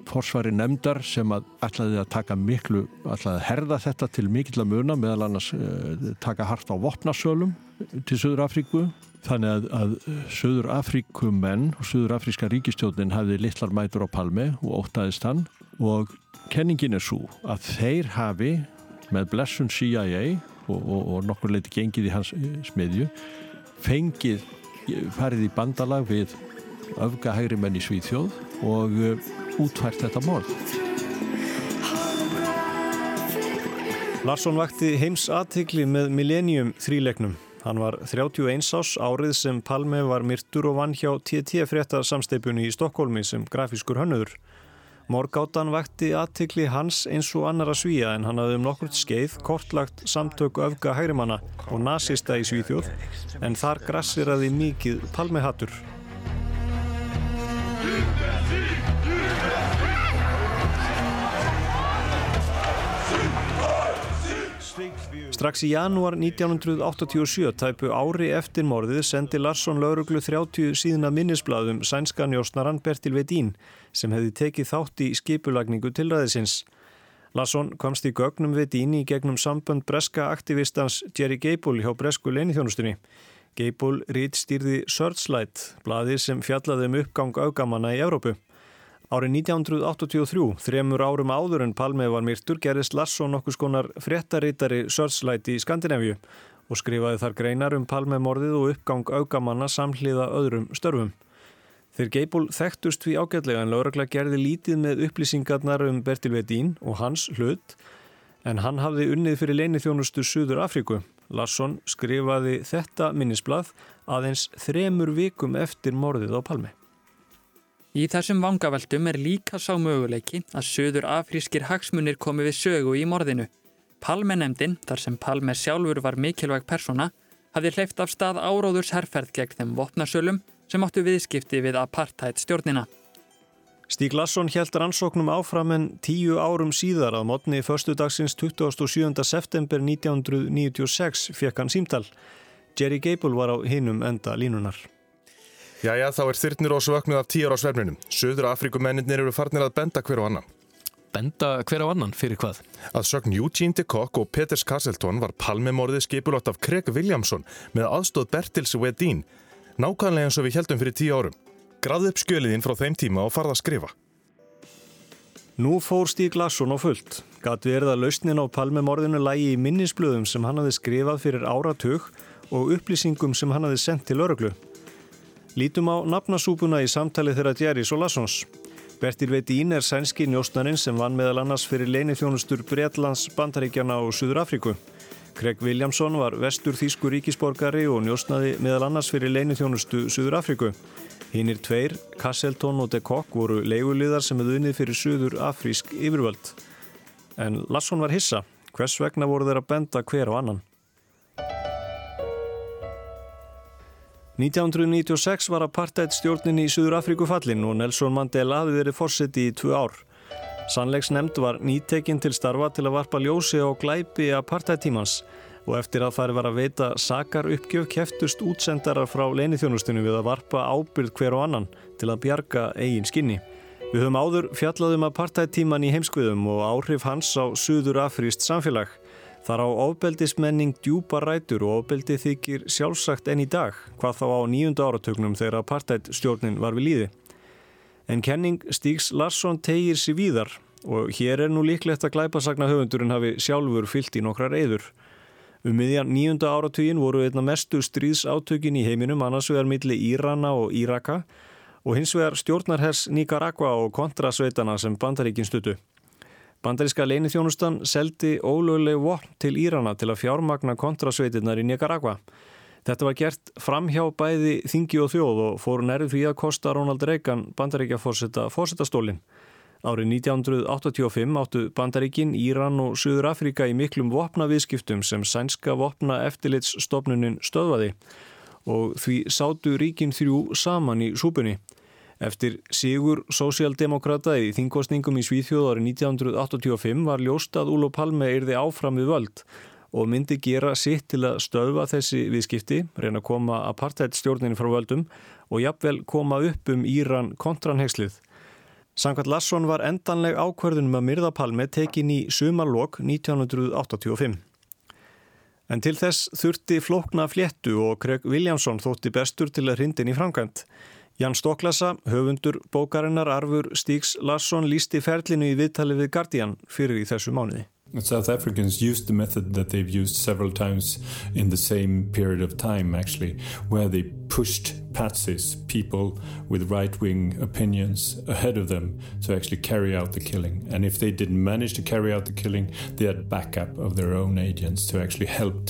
forsvari nefndar sem að ætlaði að taka miklu, ætlaði að herða þetta til mikill að muna meðal annars taka hart á vopnasölum til Suðurafriku Þannig að, að Suður Afríkumenn og Suður Afríska ríkistjónin hafði litlar mætur á Palmi og ótaðist hann. Og kenningin er svo að þeir hafi með blessun CIA og, og, og nokkur leiti gengið í hans eh, smiðju fengið farið í bandalag við öfgahægri menn í Svíþjóð og uh, útfært þetta morð. Larsson vakti heims aðtikli með Millennium þrílegnum Hann var 31 ás árið sem Palme var myrtur og vann hjá TT frétta samsteipunni í Stokkólmi sem grafískur hönnuður. Morgáttan vakti aðtikli hans eins og annara svíja en hann hafði um nokkurt skeið kortlagt samtök öfga hægrimanna og nazista í Svíþjóð en þar grassiraði mikið Palmehattur. Strax í janúar 1987, tæpu ári eftir morðið, sendi Larsson lauruglu 30 síðna minnisbladum sænska njósnaran Bertil Vedín sem hefði tekið þátt í skipulagningu tilræðisins. Larsson komst í gögnum Vedín í gegnum sambönd breska aktivistans Jerry Gable hjá bresku leinithjónustunni. Gable rít stýrði Searchlight, blaðir sem fjallaði um uppgang augamanna í Evrópu. Árið 1983, þremur árum áður en Palme var myrtur, gerðist Larsson nokkus konar fréttarítari Searchlight í Skandinavíu og skrifaði þar greinar um Palme morðið og uppgang augamanna samhliða öðrum störfum. Þeir Geibul þekktust því ágætlega en Lórakla gerði lítið með upplýsingarnar um Bertil Vedín og hans hlut en hann hafði unnið fyrir leini þjónustu Suður Afríku. Larsson skrifaði þetta minnisblad aðeins þremur vikum eftir morðið á Palmi. Í þessum vangaveltum er líka sá möguleiki að söður afrískir hagsmunir komi við sögu í morðinu. Palmenemdin, þar sem Palme sjálfur var mikilvæg persona, hafði hleyft af stað áróðurs herrferð gegn þeim vopnasölum sem áttu viðskipti við apartheid stjórnina. Stíg Larsson held rannsóknum áfram en tíu árum síðar að mótni förstu dagsins 27. september 1996 fekk hann símtal. Jerry Gable var á hinum enda línunar. Jæja, þá er þyrnir og svöknuð af tíur á svefninum. Suður Afrikumennir eru farnir að benda hver og annan. Benda hver á annan fyrir hvað? Að sögn Eugene de Kock og Peters Castleton var palmemorðið skipulótt af Craig Williamson með aðstóð Bertils Wedin. Nákvæmlega eins og við heldum fyrir tíu árum. Grafði upp skjöliðinn frá þeim tíma og farða að skrifa. Nú fór Stíg Larsson á fullt. Gat verið að lausnin á palmemorðinu lægi í minnisblöðum sem hann hafi skrifað fyrir áratug og upplýsingum sem hann hafi sendt til öruglu. Lítum á nafnasúpuna í samtali þeirra Djerris og Lassons. Bertil Veitín er sænski njóstnarinn sem vann meðal annars fyrir leinithjónustur Breitlands, Bandaríkjana og Suður Afríku. Craig Williamson var vestur þýsku ríkisborgari og njóstnaði meðal annars fyrir leinithjónustu Suður Afríku. Hinnir tveir, Castleton og de Kock, voru leiguliðar sem hefði unnið fyrir Suður Afrísk yfirvöld. En Lasson var hissa. Hvers vegna voru þeir að benda hver á annan? 1996 var apartheid stjórnin í Suður Afríku fallin og Nelson Mandela hafi verið fórseti í tvö ár. Sannleiksnemnd var nýtekinn til starfa til að varpa ljósi á glæpi apartheid tímans og eftir að það var að veita sakar uppgjöf keftust útsendarar frá leinithjónustinu við að varpa ábyrð hver og annan til að bjarga eigin skinni. Við höfum áður fjallaðum að partættíman í heimskviðum og áhrif hans á suður afrýst samfélag. Þar á ofbeldismenning djúpa rætur og ofbeldi þykir sjálfsagt enn í dag, hvað þá á nýjunda áratögnum þegar partætstjórnin var við líði. En kenning Stígs Larsson tegir sér víðar og hér er nú líklegt að glæpasagna höfundurinn hafi sjálfur fyllt í nokkrar eður. Um miðjan nýjunda áratugin voru einna mestu stríðsátökin í heiminum annars vegar milli Írana og Íraka og hins vegar stjórnarhers Nicaragua og kontrasveitana sem bandaríkin stuttu. Bandaríska leinithjónustan seldi ólögleg vopn til Írana til að fjármagna kontrasveitinnar í Nicaragua. Þetta var gert fram hjá bæði þingi og þjóð og fór nærið fyrir að kosta Ronald Reagan bandaríkja fórseta fórsetastólinn. Árið 1985 áttu Bandaríkin, Íran og Suður Afrika í miklum vopnaviðskiptum sem sænska vopna eftirlitsstofnunin stöðvaði og því sátu ríkin þrjú saman í súpunni. Eftir sigur sósialdemokrata í þingkostningum í Svíþjóð árið 1985 var ljóst að Úlo Palme erði áfram við völd og myndi gera sitt til að stöðva þessi viðskipti, reyna að koma apartheidstjórnin frá völdum og jafnvel koma upp um Íran kontranhegslið. Sankvært Lasson var endanleg ákverðunum að myrðapalmi tekin í sumarlokk 1985. En til þess þurfti flókna fléttu og Craig Williamson þótti bestur til að hrindin í framkvæmt. Jan Stoklasa, höfundur bókarinnar Arfur Stíks Lasson lísti ferlinu í viðtali við Guardian fyrir í þessu mánuði. South Africans used the method that they've used several times in the same period of time, actually, where they pushed patsies, people with right wing opinions, ahead of them to actually carry out the killing. And if they didn't manage to carry out the killing, they had backup of their own agents to actually help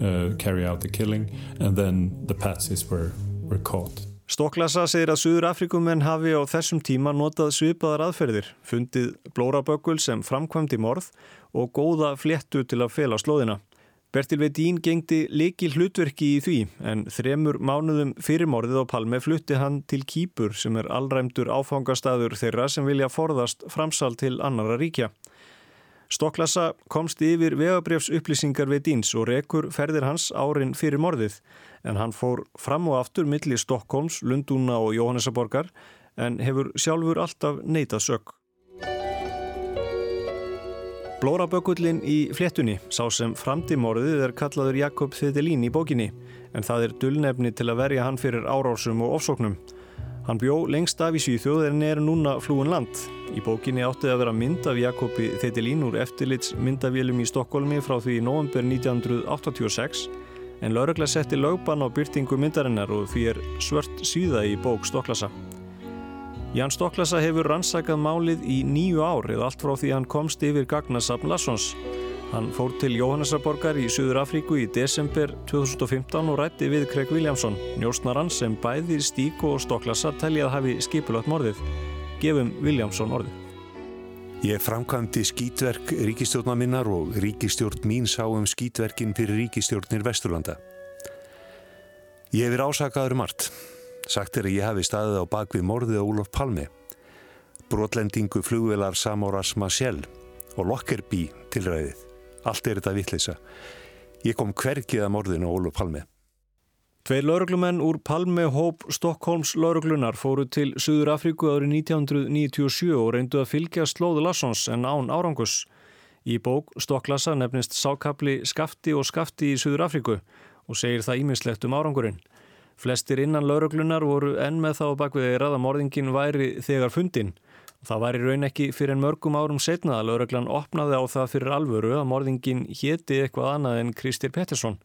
uh, carry out the killing, and then the patsies were, were caught. Stokklasa segir að Suður Afrikumenn hafi á þessum tíma notað svipaðar aðferðir, fundið blóraböggul sem framkvæmdi morð og góða fléttu til að fela slóðina. Bertil Vedín gengdi leiki hlutverki í því en þremur mánuðum fyrir morðið á Palme flutti hann til Kýpur sem er allræmdur áfangastadur þeirra sem vilja forðast framsal til annara ríkja. Stokklasa komst yfir vegabrjöfs upplýsingar við Díns og rekur ferðir hans árin fyrir morðið en hann fór fram og aftur millir Stokkólms, Lundúna og Jóhannesaborgar en hefur sjálfur alltaf neitað sög. Blórabökullin í fléttunni, sá sem framtímorðið er kallaður Jakob Þedelín í bókinni en það er dullnefni til að verja hann fyrir árásum og ofsóknum. Hann bjó lengst af í Svíþjóð en er núna flúin land. Í bókinni átti að vera mynd af Jakobi Þetilín úr eftirlits myndavélum í Stokkólmi frá því í november 1986 en laurugla setti lögban á byrtingu myndarinnar og því er svört síða í bók Stokklasa. Ján Stokklasa hefur rannsakað málið í nýju ár eða allt frá því hann komst yfir gagnasafn Lassons. Hann fór til Jóhannesarborgar í Suður Afríku í desember 2015 og rætti við Craig Williamson, njósnarann sem bæði Stík og Stoklasa telli að hafi skipulagt morðið. Gefum Williamson orðið. Ég framkvæmdi skítverk ríkistjórna minnar og ríkistjórn mín sá um skítverkin fyrir ríkistjórnir Vesturlanda. Ég hefur ásakaður margt. Sagt er að ég hafi staðið á bakvið morðið á Úlof Palmi, brotlendingu flugvelar Samoras Marcel og Lockerbie tilræðið. Allt er þetta vittlisa. Ég kom hverkið að morðinu á Ólu Palmi. Tveir lauruglumenn úr Palmi hóp Stokkólms lauruglunar fóru til Suður Afríku árið 1997 og reyndu að fylgja slóðu Lassons en án árangus. Í bók Stokklassa nefnist sákapli Skafti og Skafti í Suður Afríku og segir það ímislegt um árangurinn. Flestir innan lauruglunar voru enn með þá bakvið eirað að morðingin væri þegar fundin. Það var í raun ekki fyrir en mörgum árum setna að lauruglan opnaði á það fyrir alvöru að morðingin héti eitthvað annað en Kristir Pettersson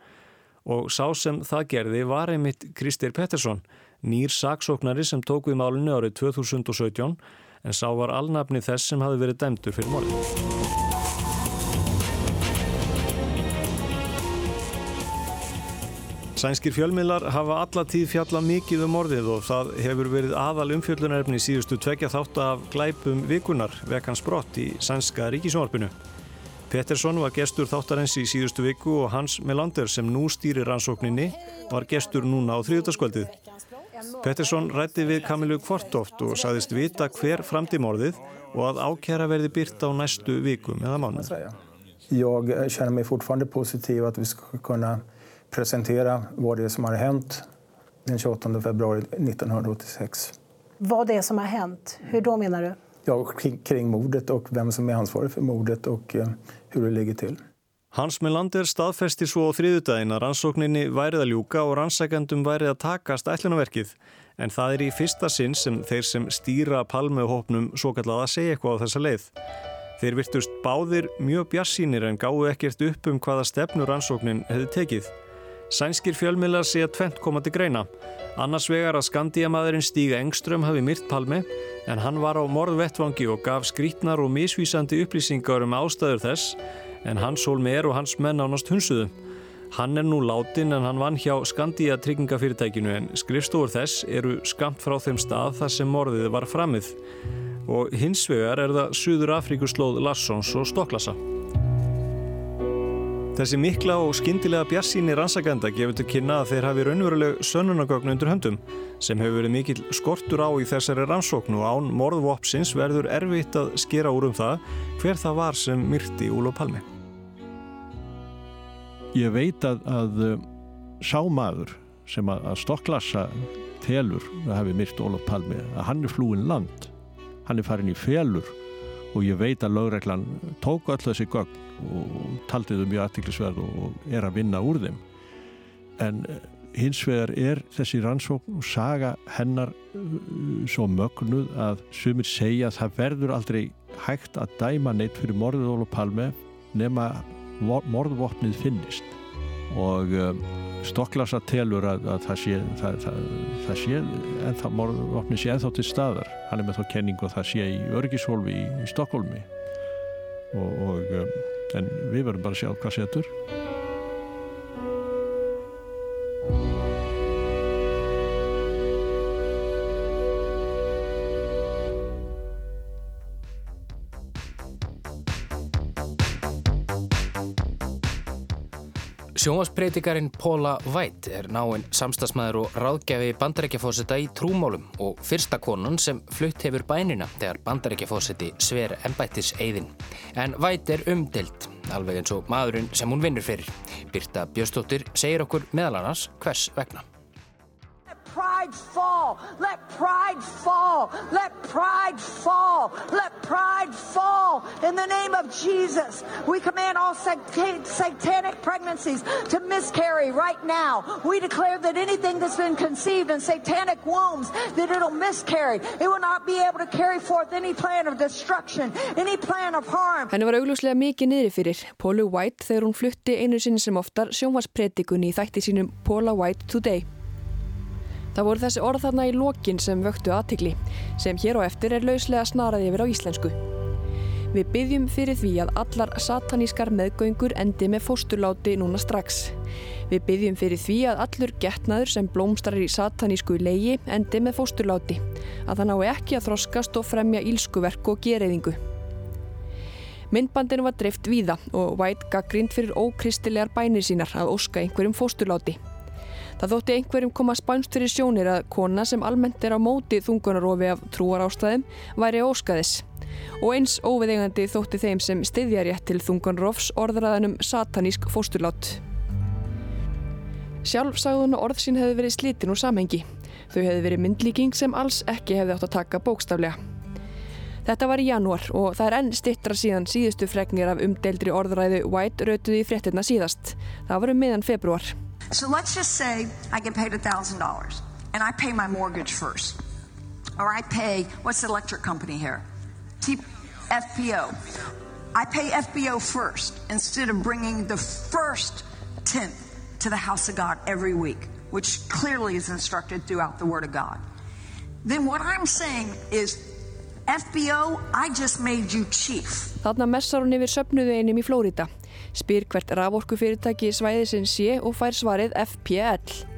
og sá sem það gerði var einmitt Kristir Pettersson, nýr saksóknari sem tók við málunni árið 2017 en sá var alnafni þess sem hafi verið dæmdur fyrir morðin. Sænskir fjölmiðlar hafa alla tíð fjalla mikið um orðið og það hefur verið aðal umfjöllunarefni síðustu tvekja þátt af glæpum vikunar vekans brott í sænska ríkisjónarpinu. Pettersson var gestur þáttarens í síðustu viku og Hans Melander sem nú stýrir rannsókninni var gestur núna á þriðutaskvöldið. Pettersson rætti við Kamilu Kvartoft og saðist vita hver framtímorðið og að ákjæra verði byrt á næstu vikum eða mánu. Ég känner mig fortfarande positiv att vi ska kunna presentera vad det är som har hänt den 28 februari 1986. Vad det är som har hänt? Hur då menar du? Ja, kring, mordet och vem som är ansvarig för mordet och uh, hur det ligger till. Hans Melander staðfesti svo á þriðudaginn að rannsókninni værið að ljúka og rannsækjandum værið að takast ætlunarverkið en það er í fyrsta sinn sem þeir sem stýra palmehópnum svo kallað að segja eitthvað á þessa leið. Þeir virtust báðir mjög bjassínir en gáðu ekkert upp um hvaða stefnu rannsóknin hefði tekið. Sænskir fjölmiðlar sé að tvent koma til greina. Annars vegar að skandíamaðurinn Stíga Engström hafi myrt Palmi en hann var á morðvettvangi og gaf skrítnar og misvísandi upplýsingar um ástæður þess en hans hólmeir og hans menn ánast hunsuðu. Hann er nú látin en hann vann hjá Skandía tryggingafyrirtækinu en skrifstofur þess eru skamt frá þeim stað þar sem morðið var framið. Og hins vegar er það Suður Afríkuslóð Lassons og Stokklasa. Þessi mikla og skindilega bjassíni rannsakenda gefur til kynna að þeir hafi raunveruleg sönnunagögn undir höndum sem hefur verið mikill skortur á í þessari rannsókn og án morðvopsins verður erfitt að skera úr um það hver það var sem myrti Úlof Palmi. Ég veit að, að sá maður sem að, að stokklassa telur að hafi myrt Ólof Palmi að hann er flúin land, hann er farin í felur og ég veit að lögreglan tók öll þessi gögn og taldi þau mjög aðtiklisverð og er að vinna úr þeim. En eh, hins vegar er þessi rannsókn og saga hennar eh, svo mögnuð að sumir segja að það verður aldrei hægt að dæma neitt fyrir morðið Ólof Palme nema morðvopnið finnist og um, Stokklasa telur að, að það sé það, það, það sé ennþá morðvopnið sé ennþá til staðar. Hann er með þá kenningu að það sé í Örgishólfi í, í Stokkólmi og, og um, en við verðum bara að sjá hvað setur Sjónvarsbreytikarin Paula White er náinn samstagsmaður og ráðgjafi bandarækjafósita í trúmálum og fyrsta konan sem flutt hefur bænina þegar bandarækjafósiti sver ennbættis eigðin. En White er umdelt, alveg eins og maðurinn sem hún vinnur fyrir. Birta Bjöstóttir segir okkur meðal annars hvers vegna. Pride fall. Let pride fall. Let pride fall. Let pride fall. In the name of Jesus, we command all satanic pregnancies to miscarry right now. We declare that anything that's been conceived in satanic wombs, that it'll miscarry. It will not be able to carry forth any plan of destruction, any plan of harm. Henni var auglúslega mikið niður fyrir Paula White þegar hún flutti einu sinni sem oftar sjónvarspredikunni í þætti sínum Paula White Today. Það voru þessi orð þarna í lokin sem vöktu aðtikli, sem hér á eftir er lauslega snaraði yfir á íslensku. Við byggjum fyrir því að allar satanískar meðgöngur endi með fósturláti núna strax. Við byggjum fyrir því að allur getnaður sem blómstrar í satanísku leigi endi með fósturláti, að það nái ekki að þroskast og fremja ílskuverk og gereyðingu. Myndbandinu var dreift víða og White gaggrind fyrir ókristilegar bænir sínar að óska einhverjum fósturláti. Það þótti einhverjum koma spænst fyrir sjónir að kona sem almennt er á móti þungunarofi af trúar ástæðum væri óskaðis og eins óviðegandi þótti þeim sem styðjarétt til þungunrofs orðraðanum satanísk fósturlát. Sjálf sagðun og orð sín hefði verið slitin úr samhengi. Þau hefði verið myndlíking sem alls ekki hefði átt að taka bókstaflega. Þetta var í janúar og það er enn stittra síðan síðustu fregnir af umdeildri orðræðu White rautuði í fréttina síðast. Það var um miðan februar. So let's just say I get paid $1,000 and I pay my mortgage first. Or I pay, what's the electric company here? T FPO. I pay FBO first instead of bringing the first tenth to the house of God every week, which clearly is instructed throughout the Word of God. Then what I'm saying is, FBO, I just made you chief. Þarna messar hún yfir söpnuðu einum í Flórida, spyr hvert raforkufyrirtæki svæðisinn sé og fær svarið FPL.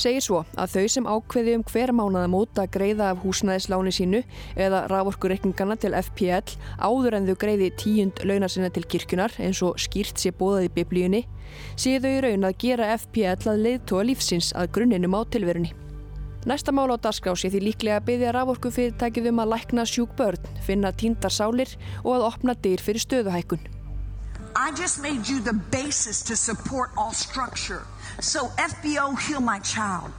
Segir svo að þau sem ákveði um hver mánaðamót að greiða af húsnæðisláni sínu eða raforkureikningana til FPL áður en þau greiði tíund launar sinna til kirkunar eins og skýrt sé bóðað í biblíunni, séu þau í raun að gera FPL að leiðtóa lífsins að grunninum á tilverunni. Næsta mál á dagskrá sé því líklega að byggja raforkufyrirtækið um að lækna sjúk börn, finna tíndar sálir og að opna dyr fyrir stöðuhækun. I just made you the basis to support all structure. So FBO, heal my child.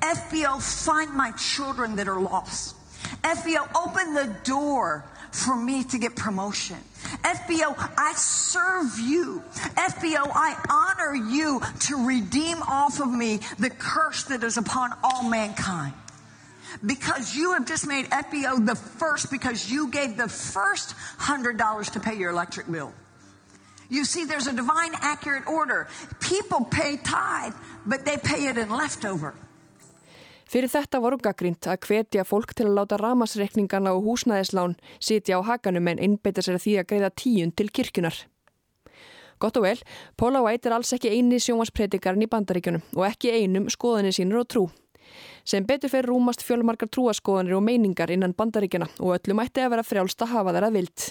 FBO, find my children that are lost. FBO, open the door for me to get promotion. FBO, I serve you. FBO, I honor you to redeem off of me the curse that is upon all mankind. Because you have just made FBO the first, because you gave the first $100 to pay your electric bill. You see, there's a divine accurate order. People pay tithe, but they pay it in leftover. Fyrir þetta voru gaggrínt að hvetja fólk til að láta ramasreikningana og húsnæðislán sitja á hakanum en innbeita sér því að greiða tíun til kirkunar. Gott og vel, Paula White er alls ekki eini sjónvarspredikarinn í bandaríkjunum og ekki einum skoðanir sínur og trú. Sem betur fyrir rúmast fjölmarkar trúaskoðanir og meiningar innan bandaríkjuna og öllum ætti að vera frjálst að hafa þeirra vilt.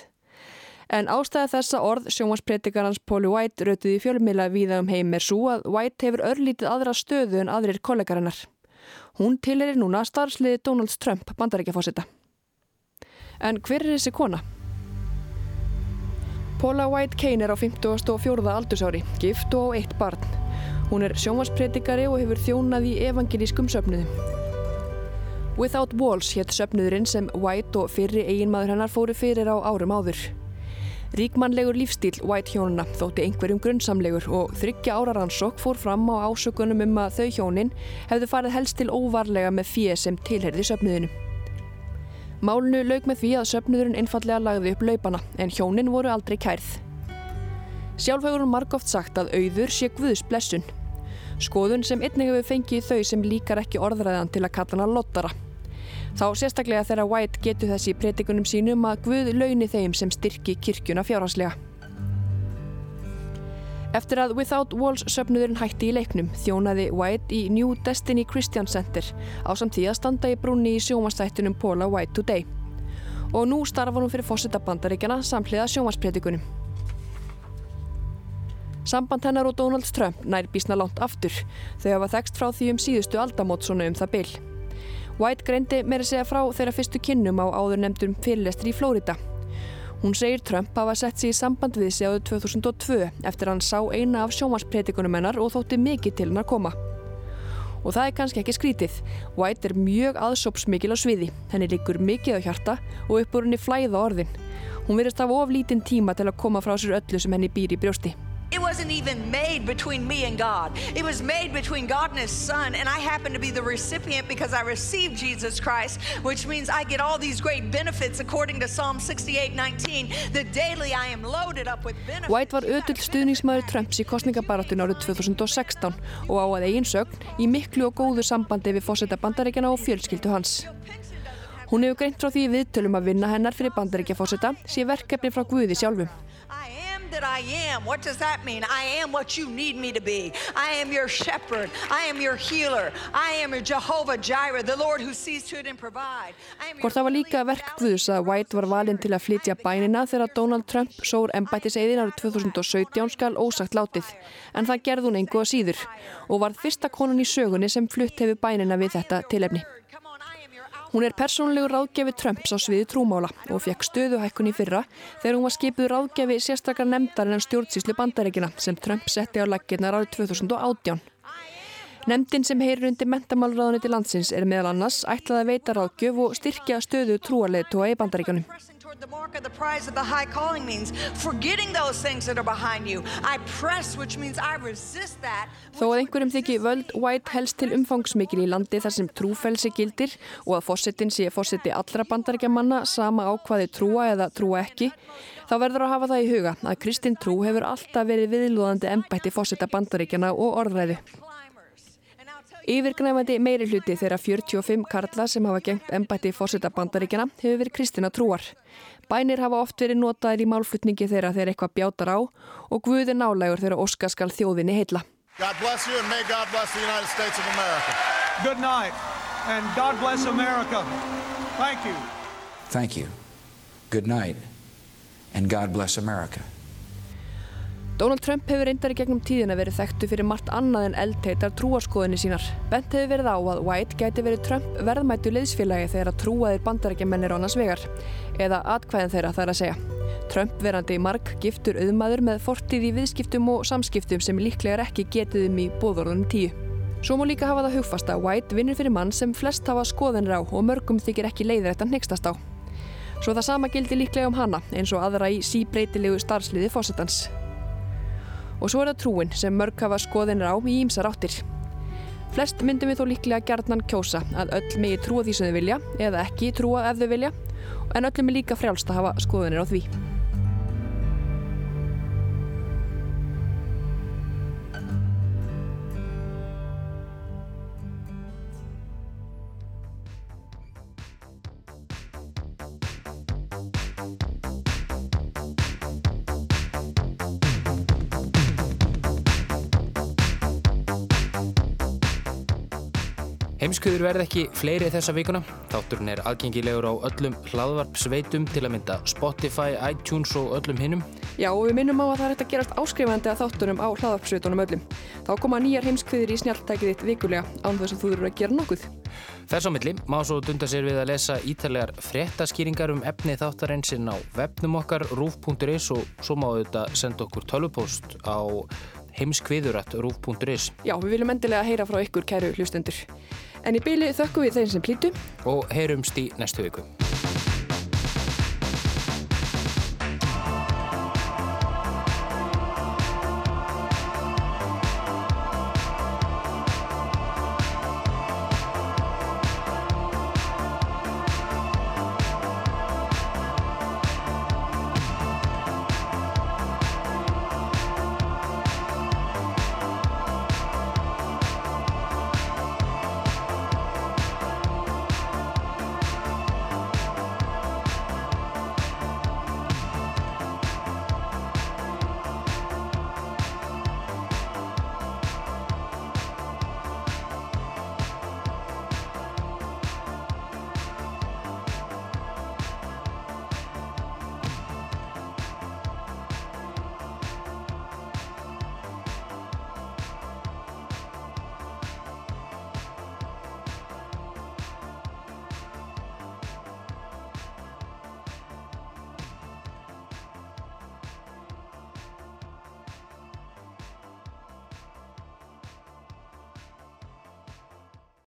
En ástæða þessa orð sjónvarspredikarans Pauli White rautuði fjölmila viða um heim er svo að White hefur örlítið aðra stöðu en aðrir kollegarinnar. Hún tilir núna starfsliði Donald Trump bandaríkjafósita. En hver er þessi kona? Paula White Kane er á 54. aldursári, gift og eitt barn. Hún er sjónvarspredikari og hefur þjónað í evangelískum söfnuðum. Without Walls hétt söfnuðurinn sem White og fyrri eiginmaður hennar fóru fyrir á árum áður. Ríkmannlegur lífstíl White hjónuna þótti einhverjum grunnsamlegur og þryggja ára rannsók fór fram á ásökunum um að þau hjónin hefðu farið helst til óvarlega með fíð sem tilherði söpnuðinu. Málnu laug með því að söpnuðurinn einfallega lagði upp laupana en hjónin voru aldrei kærð. Sjálf hefur hún margóft sagt að auður sé Guðs blessun. Skoðun sem einnig hefur fengið þau sem líkar ekki orðræðan til að kalla hana lottara. Þá sérstaklega þegar White getur þessi predikunum sínum að Guð launi þeim sem styrki kirkjuna fjárhanslega. Eftir að Without Walls söpnuðurinn hætti í leiknum þjónaði White í New Destiny Christian Center á samt því að standa í brúni í sjómanstættunum Paula White Today. Og nú starfa hún fyrir fósitabandaríkjana samhliða sjómanspredikunum. Samband hennar og Donald Trump nær bísna langt aftur. Þau hafa þekst frá því um síðustu aldamót svona um það byll. White greindi meira segja frá þeirra fyrstu kynnum á áður nefndum fyrirlestri í Flórida. Hún segir Trump hafa sett sig í samband við sig áður 2002 eftir hann sá eina af sjómaspredikunum hennar og þótti mikið til hann að koma. Og það er kannski ekki skrítið. White er mjög aðsópsmikil á sviði. Henni likur mikið á hjarta og uppur henni flæða orðin. Hún verðist af oflítinn tíma til að koma frá sér öllu sem henni býr í brjósti. It wasn't even made between me and God. It was made between God and His Son, and I happen to be the recipient because I received Jesus Christ, which means I get all these great benefits according to Psalm 68 19. The daily I am loaded up with benefits. White var ötull stuðningsmæður Trumps í kostningabaratun árið 2016 og á að eigin sögn í miklu og góðu sambandi við fósetta bandaríkjana og fjölskyldu hans. Hún hefur greint frá því viðtölum að vinna hennar fyrir bandaríkjafósita sé verkefni frá Guði sjálfum. That I am. What does that mean? I am what you need me to be. I am your shepherd. I am your healer. I am your Jehovah Jireh, the Lord who sees to it and provide. Hvort það var líka verk Guðs að White var valinn til að flytja bænina þegar Donald Trump sór embættiseiðin árið 2017 skal ósagt látið. En það gerði hún engu að síður og var fyrsta konan í sögunni sem flutt hefur bænina við þetta tilefni. Hún er persónulegu ráðgefi Trumps á sviði trúmála og fekk stöðuhækkun í fyrra þegar hún var skipuð ráðgefi sérstakar nefndar en stjórnsýslu bandaríkina sem Trump setti á laggirnar árið 2018. Nemndin sem heyrir undir mentamálraðunni til landsins er meðal annars ætlað að veita ráðgjöf og styrkja stöðu trúarleitóa í bandaríkanum. The mark of the prize of the high calling means forgetting those things that are behind you. I press, which means I resist that. Þó að einhverjum þykki völd White helst til umfangsmikil í landi þar sem trúfelsi gildir og að fósettin sé fósetti allra bandaríkjamanna sama á hvaði trúa eða trúa ekki, þá verður að hafa það í huga að Kristinn trú hefur alltaf verið viðlúðandi embætti fósetta bandaríkjana og orðræðu. Yfirgnæfandi meiri hluti þeirra 45 karla sem hafa gengt embætti fósetta bandaríkjana hefur verið kristina trúar. Bænir hafa oft verið notaðir í málflutningi þeirra þegar eitthvað bjátar á og Guði nálægur þeirra Óska skal þjóðinni heilla. God bless you and may God bless the United States of America. Good night and God bless America. Thank you. Thank you. Good night and God bless America. Donald Trump hefur reyndar í gegnum tíðina verið þekktu fyrir margt annað en eldteitar trúarskoðinni sínar. Bent hefur verið á að White gæti verið Trump verðmættu liðsfélagi þegar að trúaðir bandarækjamennir ánans vegar, eða atkvæðin þeirra þar að segja. Trump verandi marg giftur auðmaður með fortið í viðskiptum og samskiptum sem líklega ekki getið um í bóðorðunum tíu. Svo má líka hafa það hugfast að White vinnur fyrir mann sem flest hafa skoðinir á og mörgum þykir ekki leiðrætt að nextast á. Svo það sama gildi líklega um hana eins og aðra í síbreytilegu starfsliði fósettans. Og svo er það trúin sem mörg hafa skoðinir á í ímsar áttir. Flest myndum við þó líklega gerðnan kjósa að öll megi trúa því sem þau vilja eða ekki trúa ef þau vilja en öllum er líka frjálst að hafa skoðinir á því. Heimskuður verð ekki fleiri þessa vikuna. Þátturinn er aðgengilegur á öllum hlaðvarpsveitum til að mynda Spotify, iTunes og öllum hinnum. Já og við minnum á að það er hægt að gerast áskrifandi að þáttunum á hlaðvarpsveitunum öllum. Þá koma nýjar heimskviðir í snjáltækið þitt vikulega án þess að þú eru að gera nokkuð. Þess á milli má svo dunda sér við að lesa ítalega fréttaskýringar um efni þáttarensinn á webnum okkar rúf.is og svo má þetta senda okkur tölvupóst á heimskviður.rúf.is Já, við viljum endilega heyra frá ykkur kæru hlustendur. En í byli þökkum við þeim sem plýtu og heyrumst í næstu viku.